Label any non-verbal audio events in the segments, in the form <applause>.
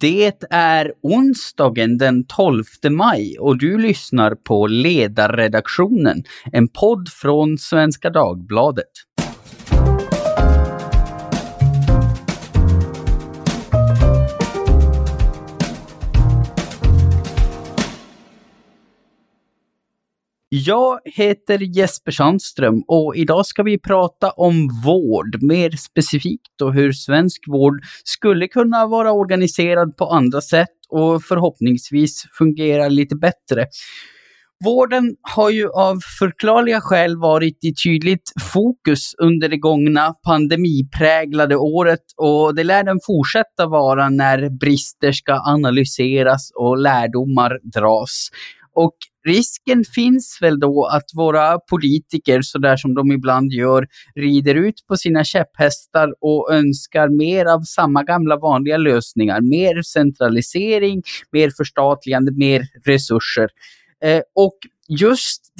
Det är onsdagen den 12 maj och du lyssnar på Ledarredaktionen, en podd från Svenska Dagbladet. Jag heter Jesper Sandström och idag ska vi prata om vård, mer specifikt och hur svensk vård skulle kunna vara organiserad på andra sätt och förhoppningsvis fungera lite bättre. Vården har ju av förklarliga skäl varit i tydligt fokus under det gångna pandemipräglade året och det lär den fortsätta vara när brister ska analyseras och lärdomar dras. Och risken finns väl då att våra politiker, så där som de ibland gör, rider ut på sina käpphästar och önskar mer av samma gamla vanliga lösningar. Mer centralisering, mer förstatligande, mer resurser. Eh, och just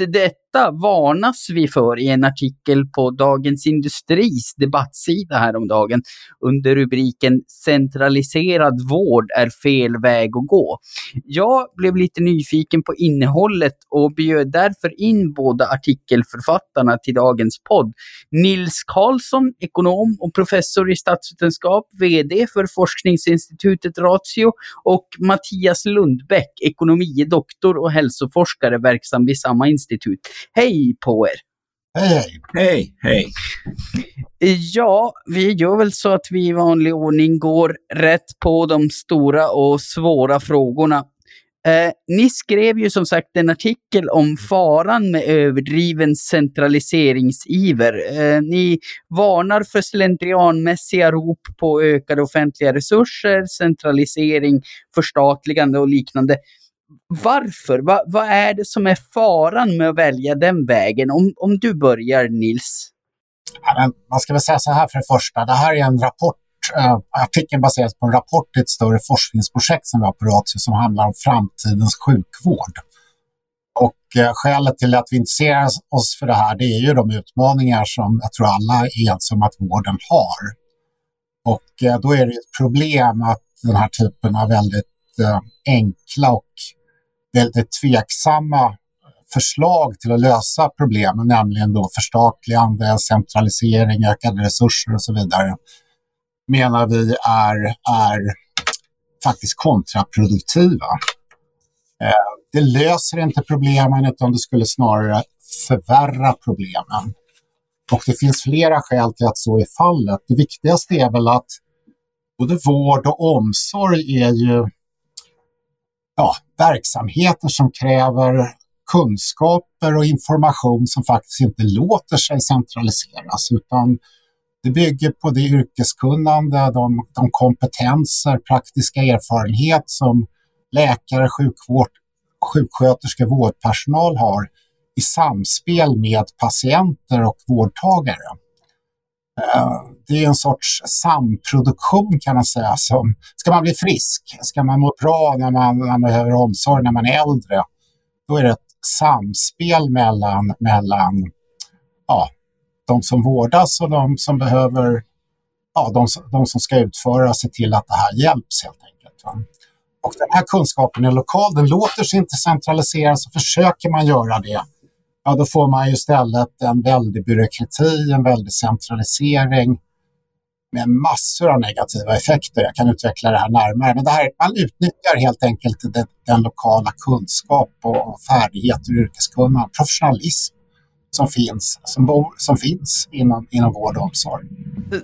detta varnas vi för i en artikel på Dagens Industris debattsida häromdagen under rubriken Centraliserad vård är fel väg att gå. Jag blev lite nyfiken på innehållet och bjöd därför in båda artikelförfattarna till dagens podd. Nils Karlsson, ekonom och professor i statsvetenskap, VD för forskningsinstitutet Ratio och Mattias Lundbäck, ekonomidoktor och hälsoforskare verksam vid samma institut. Hej på er! Hej, hej! Hej, Ja, vi gör väl så att vi i vanlig ordning går rätt på de stora och svåra frågorna. Eh, ni skrev ju som sagt en artikel om faran med överdriven centraliseringsiver. Eh, ni varnar för slentrianmässiga rop på ökade offentliga resurser, centralisering, förstatligande och liknande varför? Va, vad är det som är faran med att välja den vägen? Om, om du börjar Nils. Ja, man ska väl säga så här för det första, det här är en rapport eh, artikeln baseras på en rapport i ett större forskningsprojekt som vi har på Ratio som handlar om framtidens sjukvård. Och eh, skälet till att vi intresserar oss för det här det är ju de utmaningar som jag tror alla är ense om att vården har. Och eh, då är det ett problem att den här typen av väldigt eh, enkla och väldigt tveksamma förslag till att lösa problemen, nämligen då förstatligande, centralisering, ökade resurser och så vidare, menar vi är, är faktiskt kontraproduktiva. Eh, det löser inte problemen utan det skulle snarare förvärra problemen. Och det finns flera skäl till att så är fallet. Det viktigaste är väl att både vård och omsorg är ju ja, verksamheter som kräver kunskaper och information som faktiskt inte låter sig centraliseras utan det bygger på det yrkeskunnande, de, de kompetenser, praktiska erfarenhet som läkare, sjukvård, sjuksköterskor, vårdpersonal har i samspel med patienter och vårdtagare. Eh, det är en sorts samproduktion kan man säga. Som, ska man bli frisk, ska man må bra när man, när man behöver omsorg när man är äldre, då är det ett samspel mellan, mellan ja, de som vårdas och de som behöver, ja, de, de som ska utföra, se till att det här hjälps helt enkelt. Va? Och den här kunskapen är lokal, den låter sig inte centraliseras så försöker man göra det ja då får man ju istället en väldig byråkrati, en väldig centralisering med massor av negativa effekter. Jag kan utveckla det här närmare. Men det här, man utnyttjar helt enkelt den, den lokala kunskap och färdigheter och yrkeskunnande, professionalism som finns, som, bor, som finns inom, inom vård och omsorg.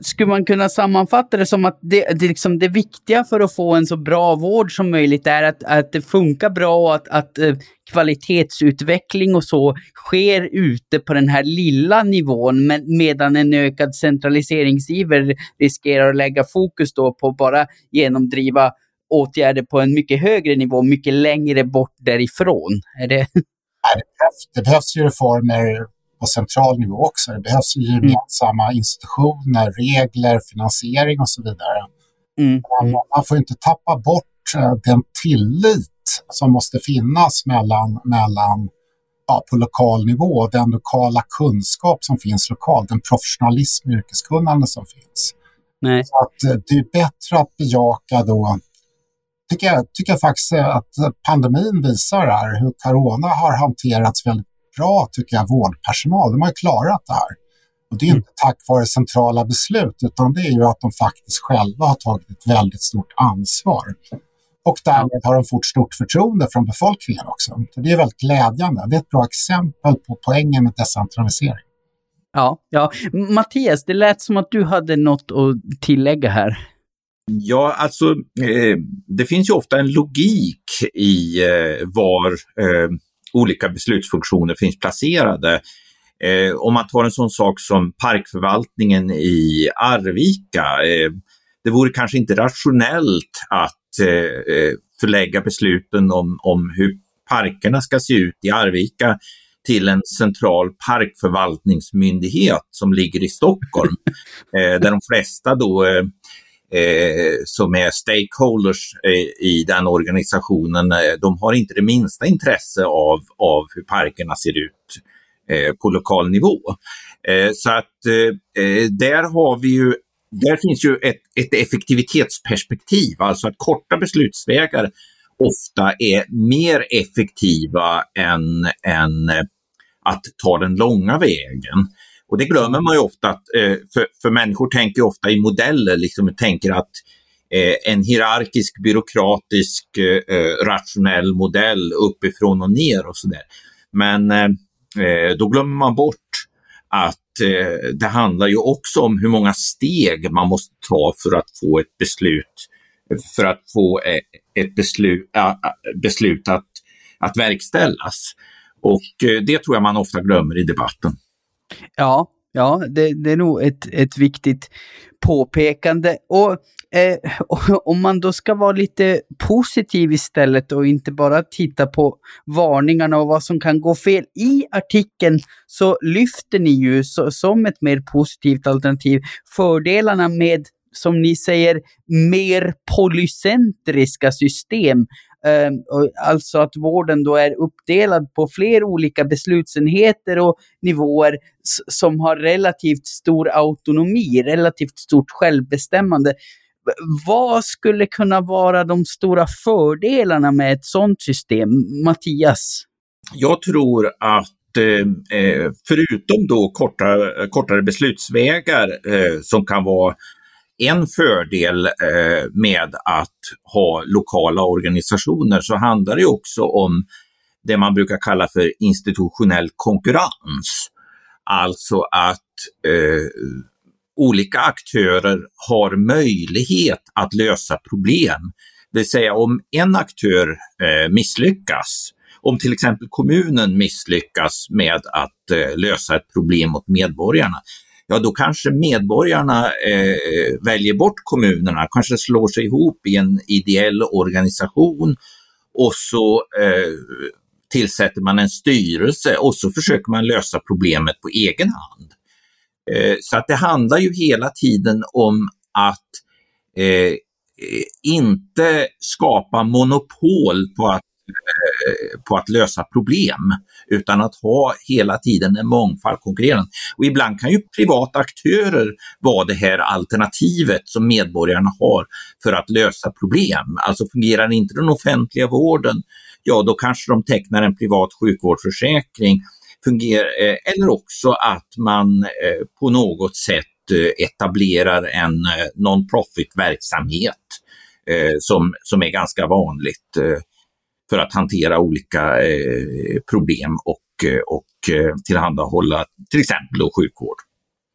Skulle man kunna sammanfatta det som att det, det, liksom det viktiga för att få en så bra vård som möjligt är att, att det funkar bra och att, att eh, kvalitetsutveckling och så sker ute på den här lilla nivån med, medan en ökad centraliseringsiver riskerar att lägga fokus då på bara genomdriva åtgärder på en mycket högre nivå, mycket längre bort därifrån. Är det... Nej, det, behövs, det behövs ju reformer på central nivå också. Det behövs ju mm. gemensamma mm. institutioner, regler, finansiering och så vidare. Mm. Man får inte tappa bort eh, den tillit som måste finnas mellan, mellan ja, på lokal nivå, den lokala kunskap som finns lokalt, den professionalism och yrkeskunnande som finns. Nej. Så att eh, det är bättre att bejaka då tycker jag, tycker jag faktiskt att pandemin visar här hur corona har hanterats väldigt bra, tycker jag, vårdpersonal. De har ju klarat det här. Och det är inte tack vare centrala beslut, utan det är ju att de faktiskt själva har tagit ett väldigt stort ansvar. Och därmed har de fått stort förtroende från befolkningen också. Så det är väldigt glädjande. Det är ett bra exempel på poängen med decentralisering. Ja, ja. Mattias, det lät som att du hade något att tillägga här. Ja, alltså eh, det finns ju ofta en logik i eh, var eh, olika beslutsfunktioner finns placerade. Eh, om man tar en sån sak som parkförvaltningen i Arvika. Eh, det vore kanske inte rationellt att eh, förlägga besluten om, om hur parkerna ska se ut i Arvika till en central parkförvaltningsmyndighet som ligger i Stockholm, <laughs> eh, där de flesta då eh, som är stakeholders eh, i den organisationen, eh, de har inte det minsta intresse av, av hur parkerna ser ut eh, på lokal nivå. Eh, så att eh, där har vi ju där finns ju ett, ett effektivitetsperspektiv, alltså att korta beslutsvägar ofta är mer effektiva än, än att ta den långa vägen. Och det glömmer man ju ofta, att, eh, för, för människor tänker ofta i modeller, liksom tänker att eh, en hierarkisk, byråkratisk, eh, rationell modell uppifrån och ner och sådär. Men då glömmer man bort att det handlar ju också om hur många steg man måste ta för att få ett beslut, för att få ett beslut, beslut att, att verkställas. Och det tror jag man ofta glömmer i debatten. Ja, ja det, det är nog ett, ett viktigt påpekande. Och eh, <laughs> om man då ska vara lite positiv istället och inte bara titta på varningarna och vad som kan gå fel. I artikeln så lyfter ni ju så, som ett mer positivt alternativ fördelarna med som ni säger, mer polycentriska system Ehm, alltså att vården då är uppdelad på fler olika beslutsenheter och nivåer som har relativt stor autonomi, relativt stort självbestämmande. Vad skulle kunna vara de stora fördelarna med ett sådant system? Mattias? Jag tror att eh, eh, förutom då kortare, kortare beslutsvägar eh, som kan vara en fördel eh, med att ha lokala organisationer så handlar det också om det man brukar kalla för institutionell konkurrens. Alltså att eh, olika aktörer har möjlighet att lösa problem. Det vill säga om en aktör eh, misslyckas, om till exempel kommunen misslyckas med att eh, lösa ett problem åt medborgarna, ja då kanske medborgarna eh, väljer bort kommunerna, kanske slår sig ihop i en ideell organisation och så eh, tillsätter man en styrelse och så försöker man lösa problemet på egen hand. Eh, så att det handlar ju hela tiden om att eh, inte skapa monopol på att Eh, på att lösa problem, utan att ha hela tiden en mångfald konkurrerande. Och ibland kan ju privata aktörer vara det här alternativet som medborgarna har för att lösa problem. Alltså fungerar inte den offentliga vården, ja då kanske de tecknar en privat sjukvårdsförsäkring. Fungerar, eh, eller också att man eh, på något sätt etablerar en non-profit verksamhet som, som är ganska vanligt för att hantera olika eh, problem och, eh, och eh, tillhandahålla till exempel då sjukvård.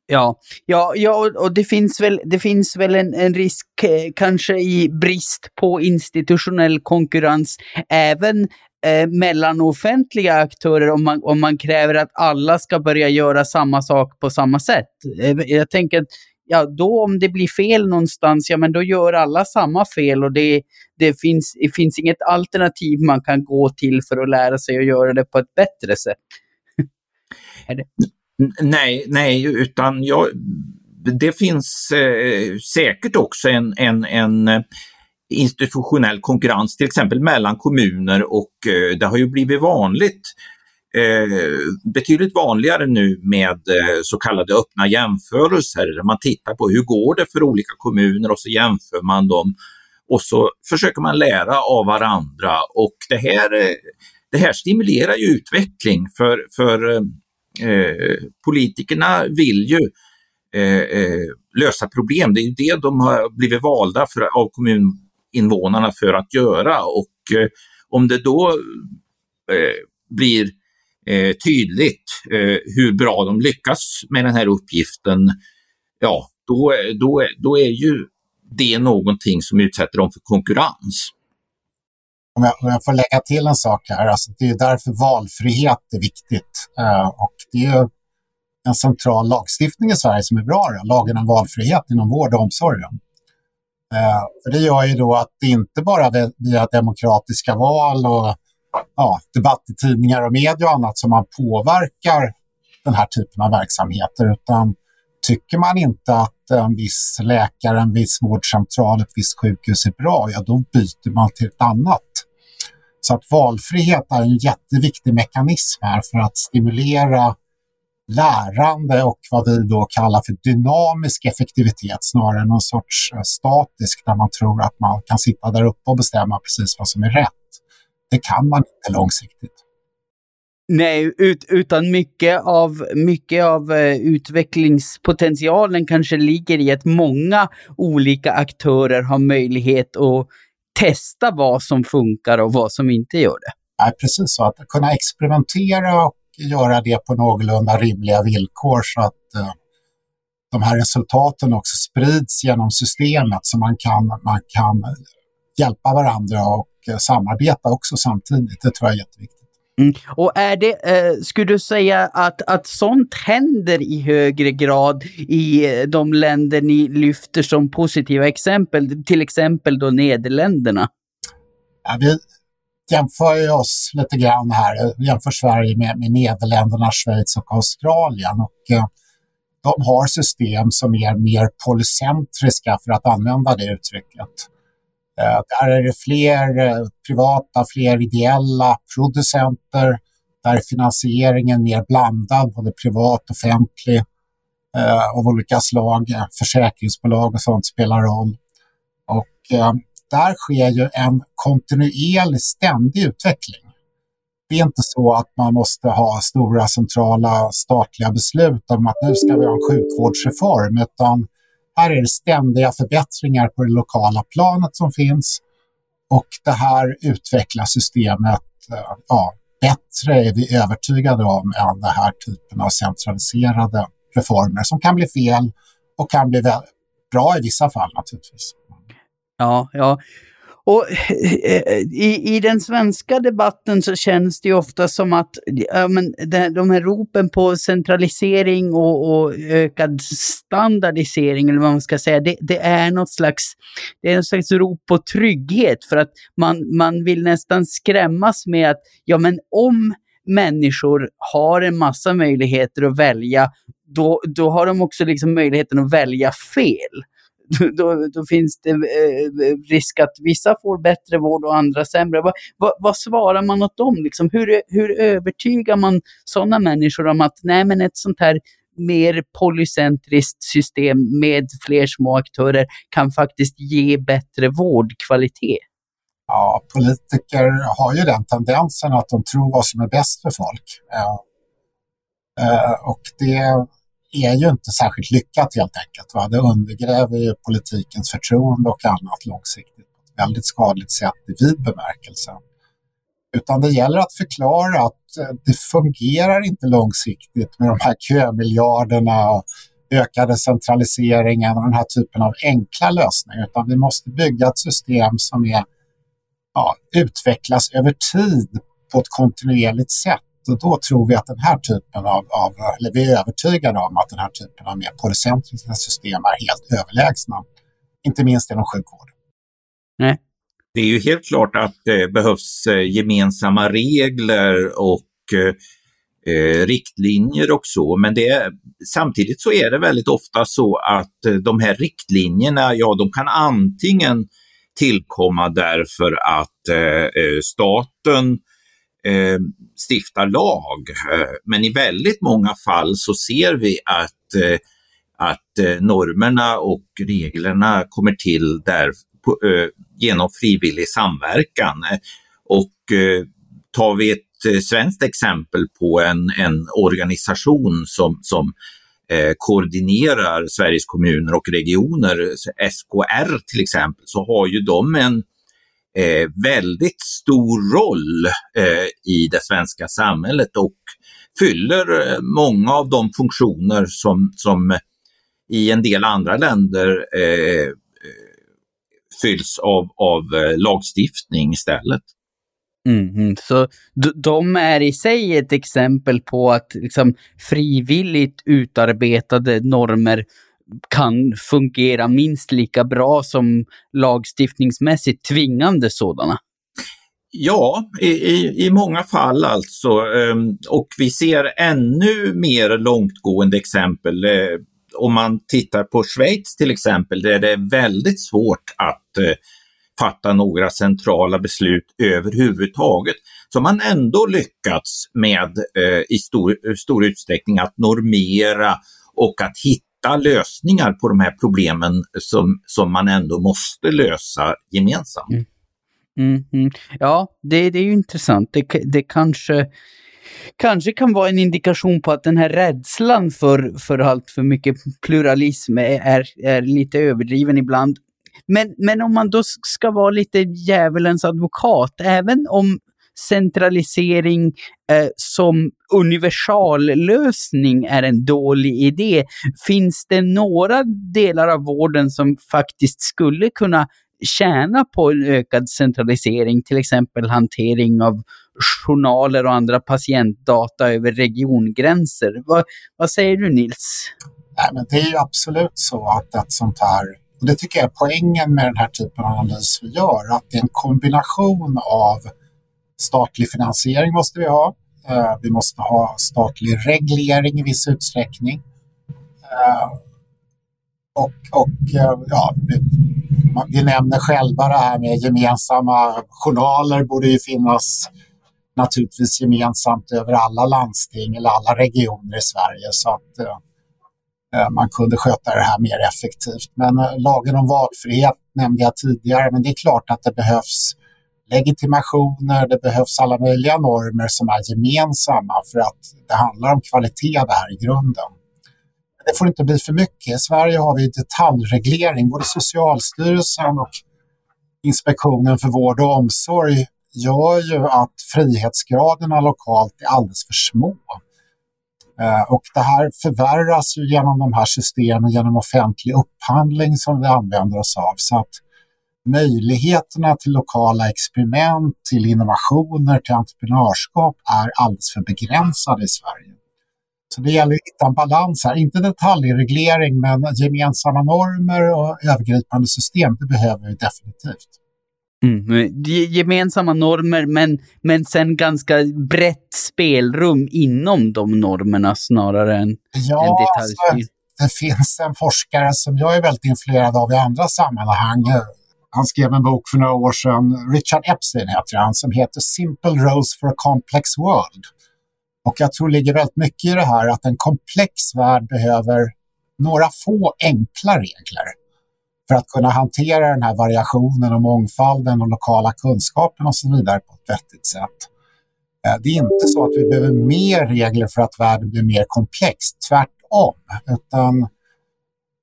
Ja, ja, ja och det finns väl, det finns väl en, en risk eh, kanske i brist på institutionell konkurrens även eh, mellan offentliga aktörer om man, om man kräver att alla ska börja göra samma sak på samma sätt. Eh, jag tänker att ja då om det blir fel någonstans, ja men då gör alla samma fel och det, det, finns, det finns inget alternativ man kan gå till för att lära sig att göra det på ett bättre sätt. <laughs> nej, nej, utan jag, det finns eh, säkert också en, en, en eh, institutionell konkurrens, till exempel mellan kommuner och eh, det har ju blivit vanligt eh, betydligt vanligare nu med eh, så kallade öppna jämförelser där man tittar på hur går det för olika kommuner och så jämför man dem. Och så försöker man lära av varandra. Och det här, eh, det här stimulerar ju utveckling för, för eh, eh, politikerna vill ju eh, eh, lösa problem. Det är ju det de har blivit valda för, av kommuninvånarna för att göra. Och eh, om det då eh, blir eh, tydligt eh, hur bra de lyckas med den här uppgiften, ja, då, då, då är ju det någonting som utsätter dem för konkurrens. Om jag, om jag får lägga till en sak här, alltså det är därför valfrihet är viktigt. Eh, och det är en central lagstiftning i Sverige som är bra, lagen om valfrihet inom vård och omsorgen. Eh, för det gör ju då att det inte bara via demokratiska val och ja, debatt i tidningar och media och annat som man påverkar den här typen av verksamheter, utan tycker man inte att en viss läkare, en viss vårdcentral, ett visst sjukhus är bra, ja då byter man till ett annat. Så att valfrihet är en jätteviktig mekanism här för att stimulera lärande och vad vi då kallar för dynamisk effektivitet snarare än någon sorts eh, statisk där man tror att man kan sitta där uppe och bestämma precis vad som är rätt. Det kan man inte långsiktigt. Nej, ut, utan mycket av, mycket av uh, utvecklingspotentialen kanske ligger i att många olika aktörer har möjlighet att testa vad som funkar och vad som inte gör det. Nej, precis så. Att kunna experimentera och göra det på någorlunda rimliga villkor så att uh, de här resultaten också sprids genom systemet så man kan, man kan hjälpa varandra och samarbeta också samtidigt. Det tror jag är jätteviktigt. Mm. Och är det, eh, skulle du säga att, att sånt händer i högre grad i eh, de länder ni lyfter som positiva exempel, till exempel då Nederländerna? Ja, vi jämför oss lite grann här, vi jämför Sverige med, med Nederländerna, Schweiz och Australien. Och, eh, de har system som är mer polycentriska för att använda det uttrycket. Eh, där är det fler eh, privata, fler ideella producenter. Där är finansieringen mer blandad, både privat och offentlig eh, av olika slag. Eh, försäkringsbolag och sånt spelar roll. Och där sker ju en kontinuerlig, ständig utveckling. Det är inte så att man måste ha stora centrala statliga beslut om att nu ska vi ha en sjukvårdsreform, utan här är det ständiga förbättringar på det lokala planet som finns och det här utvecklar systemet eh, ja, bättre är vi övertygade om än den här typen av centraliserade reformer som kan bli fel och kan bli bra i vissa fall naturligtvis. Ja, ja. Och eh, eh, i, i den svenska debatten så känns det ju ofta som att ja, men de här ropen på centralisering och, och, ökad standardisering, eller vad man ska säga, det, det, är något slags, det är något slags rop på trygghet för att man, man vill nästan skrämmas med att, ja men om människor har en massa möjligheter att välja, då, då har de också liksom möjligheten att välja fel då, då finns det eh, risk att vissa får bättre vård och andra sämre. Va, va, vad svarar man åt dem? Liksom? Hur, hur övertygar man sådana människor om att nej, men ett sånt här mer polycentriskt system med fler små aktörer kan faktiskt ge bättre vårdkvalitet? Ja, politiker har ju den tendensen att de tror vad som är bäst för folk. Eh, och det är ju inte särskilt lyckat helt enkelt. Va? Det undergräver ju politikens förtroende och annat långsiktigt på ett väldigt skadligt sätt i vid bemärkelse. Utan det gäller att förklara att eh, det fungerar inte långsiktigt med de här kömiljarderna och ökade centraliseringen och den här typen av enkla lösningar. Utan vi måste bygga ett system som är, ja, utvecklas över tid på ett kontinuerligt sätt då tror vi att den här typen av, av, eller vi är övertygade om att den här typen av mer polycentriska system är helt överlägsna. Inte minst inom sjukvård. Nej. Det är ju helt klart att det behövs eh, gemensamma regler och eh, eh, riktlinjer och så, men det, samtidigt så är det väldigt ofta så att eh, de här riktlinjerna, ja de kan antingen tillkomma därför att eh, staten eh, stiftar lag. Eh, men i väldigt många fall så ser vi att, eh, att eh, normerna och reglerna kommer till där eh, genom frivillig samverkan. Och tar vi ett svenskt exempel på en, en organisation som, som koordinerar Sveriges kommuner och regioner, SKR till exempel, så har ju de en eh, väldigt stor roll eh, i det svenska samhället och fyller eh, många av de funktioner som, som i en del andra länder eh, eh fylls av, av eh, lagstiftning istället. Mm, så de är i sig ett exempel på att liksom, frivilligt utarbetade normer kan fungera minst lika bra som lagstiftningsmässigt tvingande sådana. Ja, i, i, i många fall alltså. Ehm, och vi ser ännu mer långtgående exempel. Eh, om man tittar på Schweiz till exempel, där det är väldigt svårt att eh, fatta några centrala beslut överhuvudtaget. Så man ändå lyckats med eh, i stor, stor utsträckning att normera och att hitta hitta lösningar på de här problemen som, som man ändå måste lösa gemensamt. Mm. Mm, mm. Ja, det, det är ju intressant. Det, det kanske, kanske kan vara en indikation på att den här rädslan för, för allt för mycket pluralism är, är lite överdriven ibland. Men, men om man då ska vara lite djävulens advokat, även om centralisering eh, som universallösning är en dålig idé. Finns det några delar av vården som faktiskt skulle kunna tjäna på en ökad centralisering, till exempel hantering av journaler och andra patientdata över regiongränser. Vad, vad säger du Nils? Nej, men det är ju absolut så att ett sånt här och det tycker jag är poängen med den här typen av analys vi gör, att det är en kombination av statlig finansiering måste vi ha, eh, vi måste ha statlig reglering i viss utsträckning. Eh, och, och eh, ja, vi, vi nämner själva det här med gemensamma journaler borde ju finnas naturligtvis gemensamt över alla landsting eller alla regioner i Sverige så att Eh, eh man kunde sköta det här mer effektivt. Men eh, lagen om valfrihet nämnde jag tidigare, men det är klart att det behövs legitimationer, det behövs alla möjliga normer som är gemensamma för att det handlar om kvalitet det här i grunden. Det får inte bli för mycket. I Sverige har vi detaljreglering. Både Socialstyrelsen och Inspektionen för vård och omsorg gör ju att frihetsgraderna lokalt är alldeles för små. Eh, och det här förvärras ju genom de här systemen, genom offentlig upphandling som vi använder oss av. Så att möjligheterna till lokala experiment, till innovationer, till entreprenörskap är alldeles för begränsade i Sverige. Så det gäller att hitta en balans här, inte detaljreglering men gemensamma normer och övergripande system, det behöver vi definitivt. Mm. Gemensamma normer, men, men sen ganska brett spelrum inom de normerna snarare än, ja, än detaljstyr. Alltså, det finns en forskare som jag är väldigt influerad av i andra sammanhang. Han skrev en bok för några år sedan, Richard Epstein heter han, som heter Simple Rules for a Complex World. Och jag tror det ligger väldigt mycket i det här att en komplex värld behöver några få enkla regler för att kunna hantera den här variationen och mångfalden och lokala kunskapen och så vidare på ett vettigt sätt. Eh, det är inte så att vi behöver mer regler för att världen blir mer komplex, tvärtom. Utan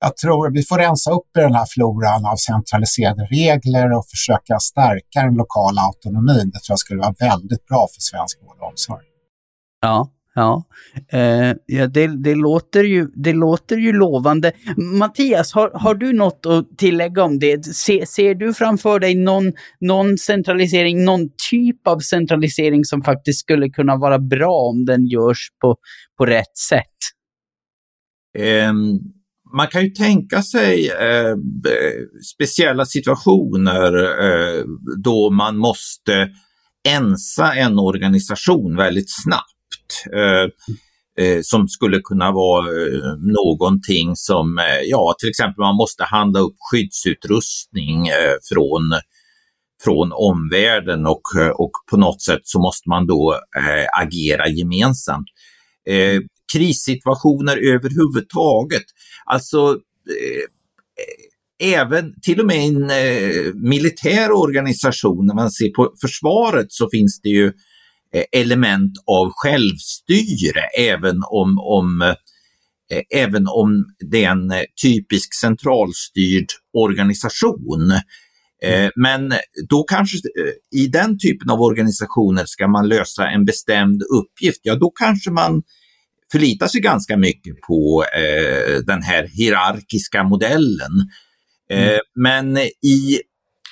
jag tror att vi får rensa upp i den här floran av centraliserade regler och försöka stärka den lokala autonomin. Det tror jag skulle vara väldigt bra för svensk vård och omsorg. Ja, Ja, eh, ja det, det, låter ju, det låter ju lovande. Mattias, har, har du något att tillägga om det? Se, ser du framför dig någon, någon centralisering, någon typ av centralisering som faktiskt skulle kunna vara bra om den görs på, på rätt sätt? Um, man kan ju tänka sig eh, speciella situationer eh, då man måste ensa en organisation väldigt snabbt Eh, eh, som skulle kunna vara eh, någonting som, eh, ja till exempel man måste handla upp skyddsutrustning eh, från, från omvärlden och, eh, och på något sätt så måste man då agera gemensamt krissituationer överhuvudtaget, alltså eh, även till och med i en eh, militär organisation, när man ser på försvaret så finns det ju eh, element av självstyre även om, om, eh, även om det är en eh, typisk centralstyrd organisation. Mm. Men då kanske i den typen av organisationer ska man lösa en bestämd uppgift, ja då kanske man förlitar sig ganska mycket på eh, den här hierarkiska modellen. Eh, mm. Men i,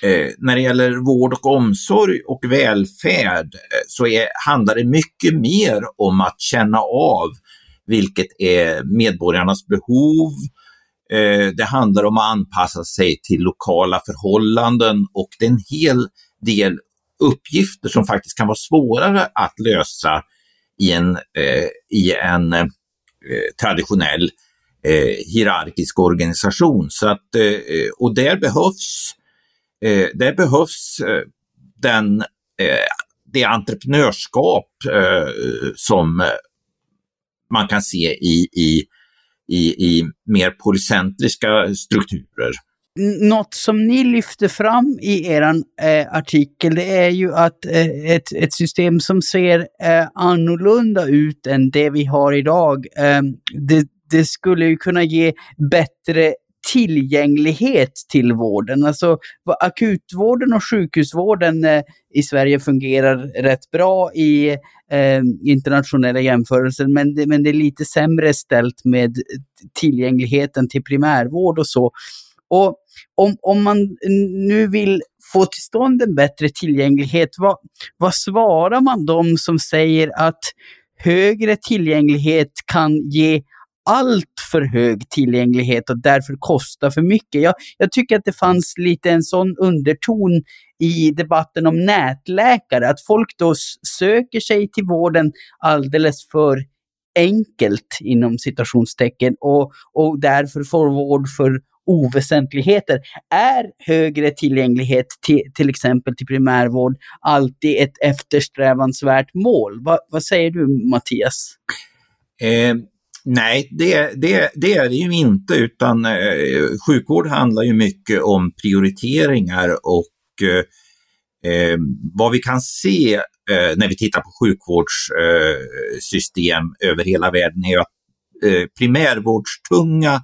eh, när det gäller vård och omsorg och välfärd eh, så är, handlar det mycket mer om att känna av vilket är medborgarnas behov. Det handlar om att anpassa sig till lokala förhållanden och det är en hel del uppgifter som faktiskt kan vara svårare att lösa i en, eh, i en eh, traditionell eh, hierarkisk organisation. Så att, eh, och där behövs, eh, där behövs eh, den, eh, det entreprenörskap eh, som eh, man kan se i, i, i, i mer polycentriska strukturer. Något som ni lyfter fram i er eh, artikel, det är ju att eh, ett, ett system som ser eh, annorlunda ut än det vi har idag, eh, det, det skulle ju kunna ge bättre tillgänglighet till vården. Alltså akutvården och sjukhusvården eh, i Sverige fungerar rätt bra i eh, internationella jämförelser, men det, men det är lite sämre ställt med tillgängligheten till primärvård och så. Och om, om man nu vill få till stånd en bättre tillgänglighet, vad, vad svarar man dem som säger att högre tillgänglighet kan ge allt för hög tillgänglighet och därför kostar för mycket. Jag, jag tycker att det fanns lite en sån underton i debatten om nätläkare, att folk då söker sig till vården alldeles för enkelt inom citationstecken och, och därför får vård för oväsentligheter. Är högre tillgänglighet till, till exempel till primärvård alltid ett eftersträvansvärt mål? Va, vad säger du Mattias? Eh, Nej, det, det, det är det ju inte, utan eh, sjukvård handlar ju mycket om prioriteringar och eh, eh vad vi kan se eh, när vi tittar på sjukvårdssystem eh, över hela världen är att eh, primärvårdstunga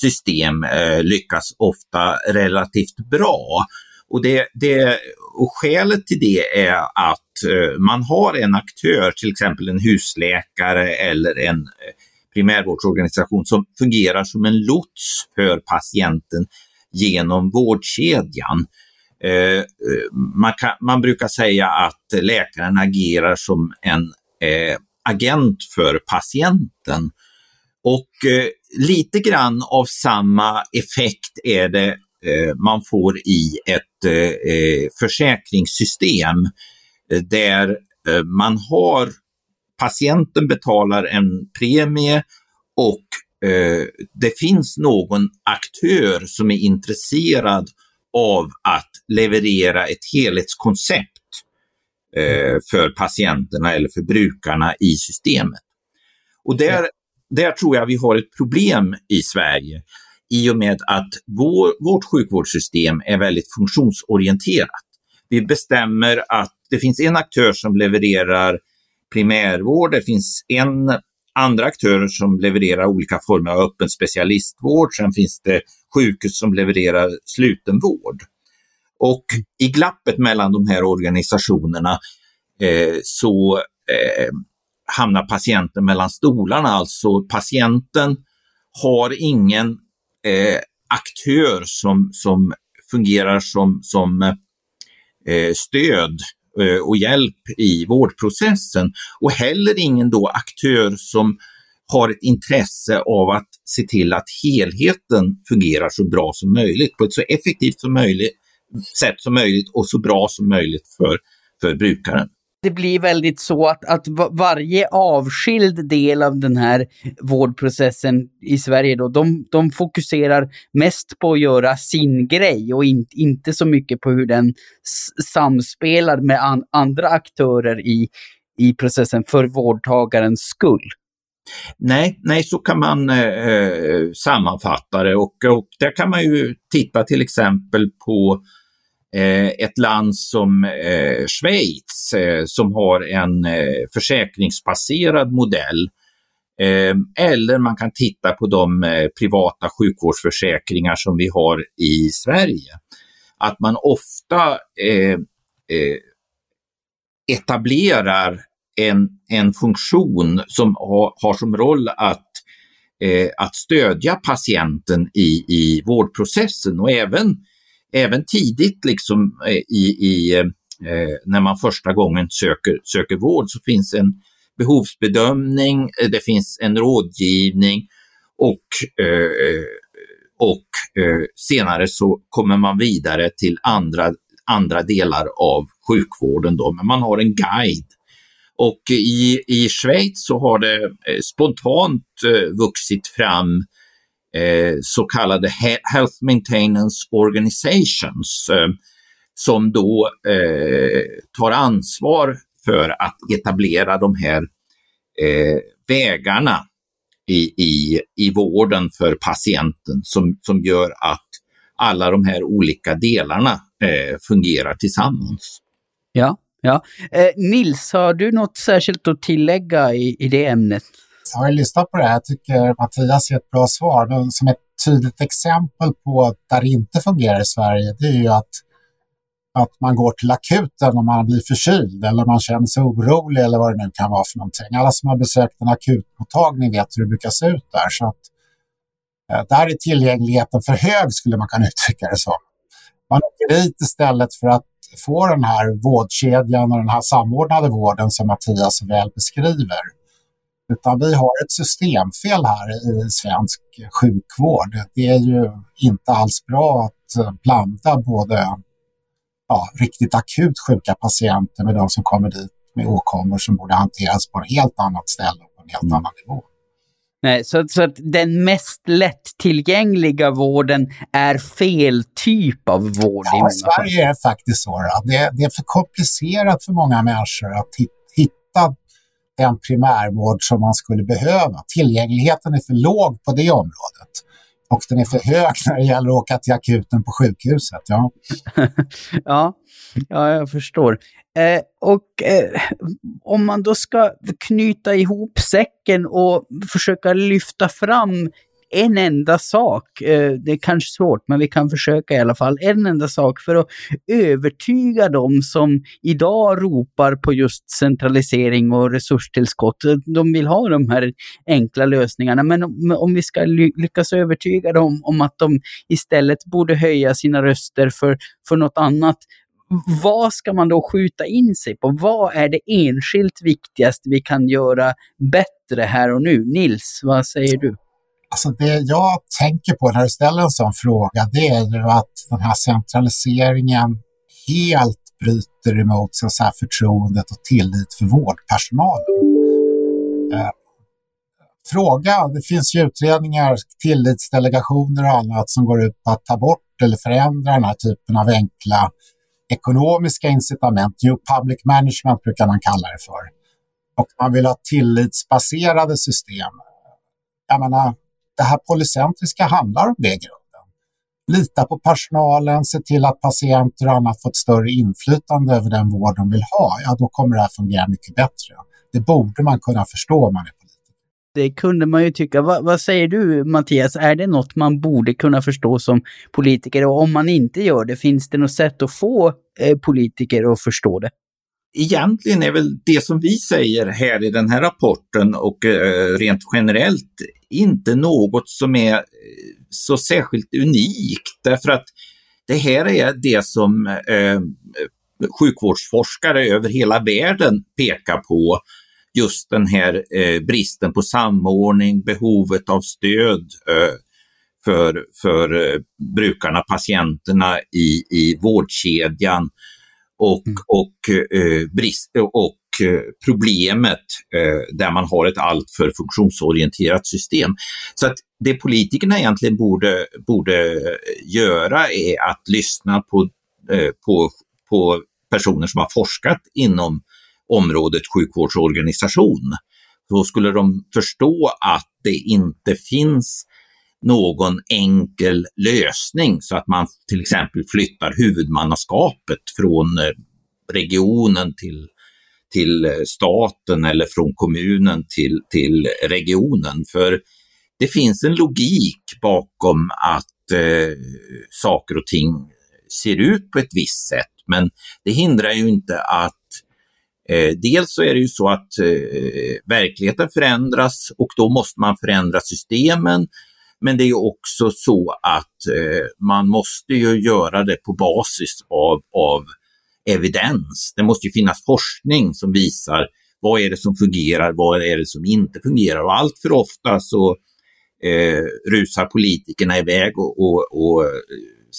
system eh, lyckas ofta relativt bra. Och, det, det, och skälet till det är att eh, man har en aktör, till exempel en husläkare eller en eh, primärvårdsorganisation som fungerar som en lots för patienten genom vårdkedjan. Eh, man, kan, man, brukar säga att läkaren agerar som en eh, agent för patienten. Och eh, lite grann av samma effekt är det eh, man får i ett eh, eh försäkringssystem eh, där eh, man har patienten betalar en premie och det finns någon aktör som är intresserad av att leverera ett helhetskoncept för patienterna eller för brukarna i systemet. Och där, där tror jag vi har ett problem i Sverige i och med att vår, vårt sjukvårdssystem är väldigt funktionsorienterat. Vi bestämmer att det finns en aktör som levererar primärvård. Det finns en andra aktörer som levererar olika former av öppen specialistvård. Sen finns det sjukhus som levererar slutenvård. Och i glappet mellan de här organisationerna eh, så eh, hamnar patienten mellan stolarna. Alltså patienten har ingen eh, aktör som, som fungerar som, som eh, stöd Eh, och hjälp i vårdprocessen och heller ingen då aktör som har ett intresse av att se till att helheten fungerar så bra som möjligt på ett så effektivt som möjligt, sätt som möjligt och så bra som möjligt för, för brukaren det blir väldigt så att, att varje avskild del av den här vårdprocessen i Sverige då, de, de fokuserar mest på att göra sin grej och in, inte så mycket på hur den samspelar med an, andra aktörer i, i processen för vårdtagarens skull. Nej, nej, så kan man eh, eh sammanfatta det och, och där kan man ju titta till exempel på eh, Eh, ett land som eh, Schweiz eh, som har en eh, försäkringsbaserad modell. Eh, eller man kan titta på de eh, privata sjukvårdsförsäkringar som vi har i Sverige. Att man ofta eh, etablerar en, en funktion som har, har som roll att, eh, att stödja patienten i, i vårdprocessen och även, även tidigt liksom eh, i, i eh, när man första gången söker, söker vård så finns en behovsbedömning, eh, det finns en rådgivning och, eh, och eh, senare så kommer man vidare till andra, andra delar av sjukvården. Då. Men man har en guide och i, i Schweiz så har det eh, spontant vuxit fram eh, Eh, så kallade Health Maintenance Organizations eh, som då eh, tar ansvar för att etablera de här eh, vägarna i, i, i vården för patienten som, som gör att alla de här olika delarna eh, fungerar tillsammans. Ja, Ja. Eh, Nils, har du något särskilt att tillägga i, i det ämnet? Jag har lyssnat på det här. Jag tycker Mattias ger ett bra svar. Men som ett tydligt exempel på där det inte fungerar i Sverige, det är ju att, att man går till akuten om man blir förkyld eller man känner sig orolig eller vad det nu kan vara för någonting. Alla som har besökt en akutmottagning vet hur det brukar se ut där. Så att, eh, där är tillgängligheten för hög skulle man kunna uttrycka det som. Man åker dit istället för att få den här vårdkedjan och den här samordnade vården som Mattias väl beskriver. Utan vi har ett systemfel här i svensk sjukvård. Det är ju inte alls bra att blanda både ja, riktigt akut sjuka patienter med de som kommer dit med åkommor som borde hanteras på ett helt annat ställe och på en helt mm. annan nivå. Nej, så, så att den mest lättillgängliga vården är fel typ av vård. Ja, i Sverige är det faktiskt så. Det, det, är för komplicerat för många människor att hitta den primärvård som man skulle behöva. Tillgängligheten är för låg på det området. Och den är för hög när det gäller att åka till akuten på sjukhuset. Ja, <laughs> ja, ja jag förstår. Eh, och eh, om man då ska knyta ihop säcken och försöka lyfta fram en enda sak, eh, det är kanske svårt, men vi kan försöka i alla fall, en enda sak för att övertyga dem som idag ropar på just centralisering och resurstillskott. De vill ha de här enkla lösningarna, men om vi ska lyckas övertyga dem om att de istället borde höja sina röster för, för något annat, vad ska man då skjuta in sig på? Vad är det enskilt viktigaste vi kan göra bättre här och nu? Nils, vad säger du? Alltså det jag tänker på när du ställer en sån fråga, det är ju att den här centraliseringen helt bryter emot så här, förtroendet och tillit för vårdpersonalen. Eh, fråga, det finns ju utredningar, tillitsdelegationer och annat som går ut på att ta bort eller förändra den här typen av enkla ekonomiska incitament. New public management brukar man kalla det för. Och man vill ha tillitsbaserade system. Jag menar, det här polycentriska handlar om det i grunden. Lita på personalen, se till att patienter och annat får ett större inflytande över den vård de vill ha. Ja, då kommer det här fungera mycket bättre. Det borde man kunna förstå om man är politiker. Det kunde man ju tycka. Va, vad säger du Mattias, är det något man borde kunna förstå som politiker? Och om man inte gör det, finns det något sätt att få eh, politiker att förstå det? Egentligen är väl det som vi säger här i den här rapporten och eh, rent generellt inte något som är eh, så särskilt unikt därför att det här är det som eh, sjukvårdsforskare över hela världen pekar på. Just den här eh, bristen på samordning, behovet av stöd eh, för, för eh, brukarna, patienterna i, i vårdkedjan och, mm. och, eh, brist, och eh, problemet eh, där man har ett alltför funktionsorienterat system. Så att det politikerna egentligen borde, borde göra är att lyssna på, eh, på, på personer som har forskat inom området sjukvårdsorganisation så skulle de förstå att det inte finns någon enkel lösning så att man till exempel flyttar huvudmannaskapet från eh, regionen till, till eh, staten eller från kommunen till, till regionen. För det finns en logik bakom att eh, saker och ting ser ut på ett visst sätt. Men det hindrar ju inte att eh, dels så är det ju så att eh, verkligheten förändras och då måste man förändra systemen. Men det är också så att eh, man måste ju göra det på basis av, av evidens. Det måste ju finnas forskning som visar vad är det som fungerar, vad är det som inte fungerar och allt för ofta så eh, rusar politikerna iväg och, och, och,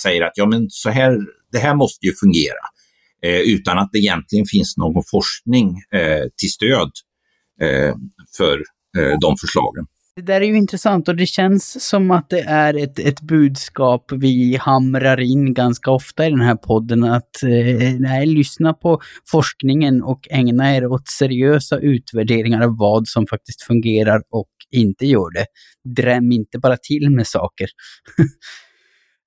säger att ja men så här, det här måste ju fungera. Eh, utan att det egentligen finns någon forskning eh, till stöd eh, för eh, de förslagen. Det där är ju intressant och det känns som att det är ett, ett budskap vi hamrar in ganska ofta i den här podden. Att eh, nej, lyssna på forskningen och ägna er åt seriösa utvärderingar av vad som faktiskt fungerar och inte gör det. Dräm inte bara till med saker. <laughs>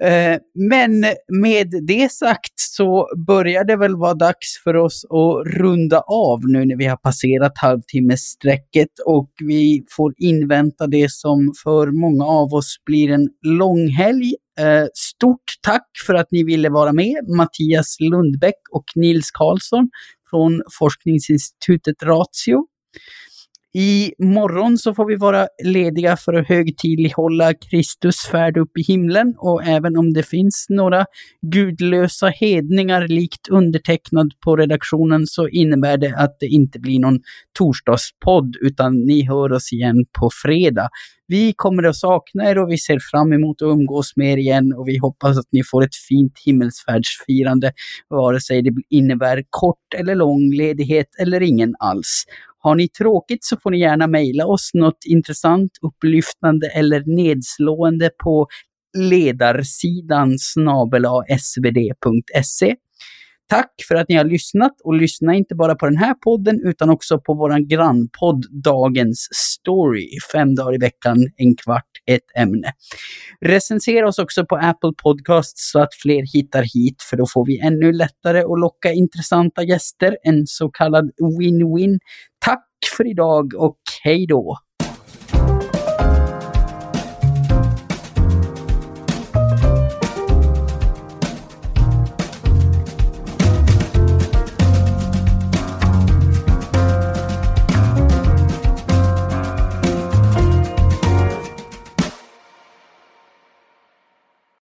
Eh, men med det sagt så börjar det väl vara dags för oss att runda av nu när vi har passerat halvtimmesstrecket och vi får invänta det som för många av oss blir en lång helg. Eh, stort tack för att ni ville vara med, Mattias Lundbäck och Nils Karlsson från forskningsinstitutet Ratio. I morgon så får vi vara lediga för att högtidlighålla Kristus färd upp i himlen och även om det finns några gudlösa hedningar likt undertecknad på redaktionen så innebär det att det inte blir någon torsdagspodd utan ni hör oss igen på fredag. Vi kommer att sakna er och vi ser fram emot att umgås med er igen och vi hoppas att ni får ett fint himmelsfärdsfirande vare sig det innebär kort eller lång ledighet eller ingen alls. Har ni tråkigt så får ni gärna mejla oss något intressant, upplyftande eller nedslående på ledarsidan svd.se. Tack för att ni har lyssnat och lyssna inte bara på den här podden utan också på vår grannpodd Dagens Story. Fem dagar i veckan, en kvart, ett ämne. Recensera oss också på Apple Podcasts så att fler hittar hit för då får vi ännu lättare att locka intressanta gäster. En så kallad win-win. Tack för idag och hej då!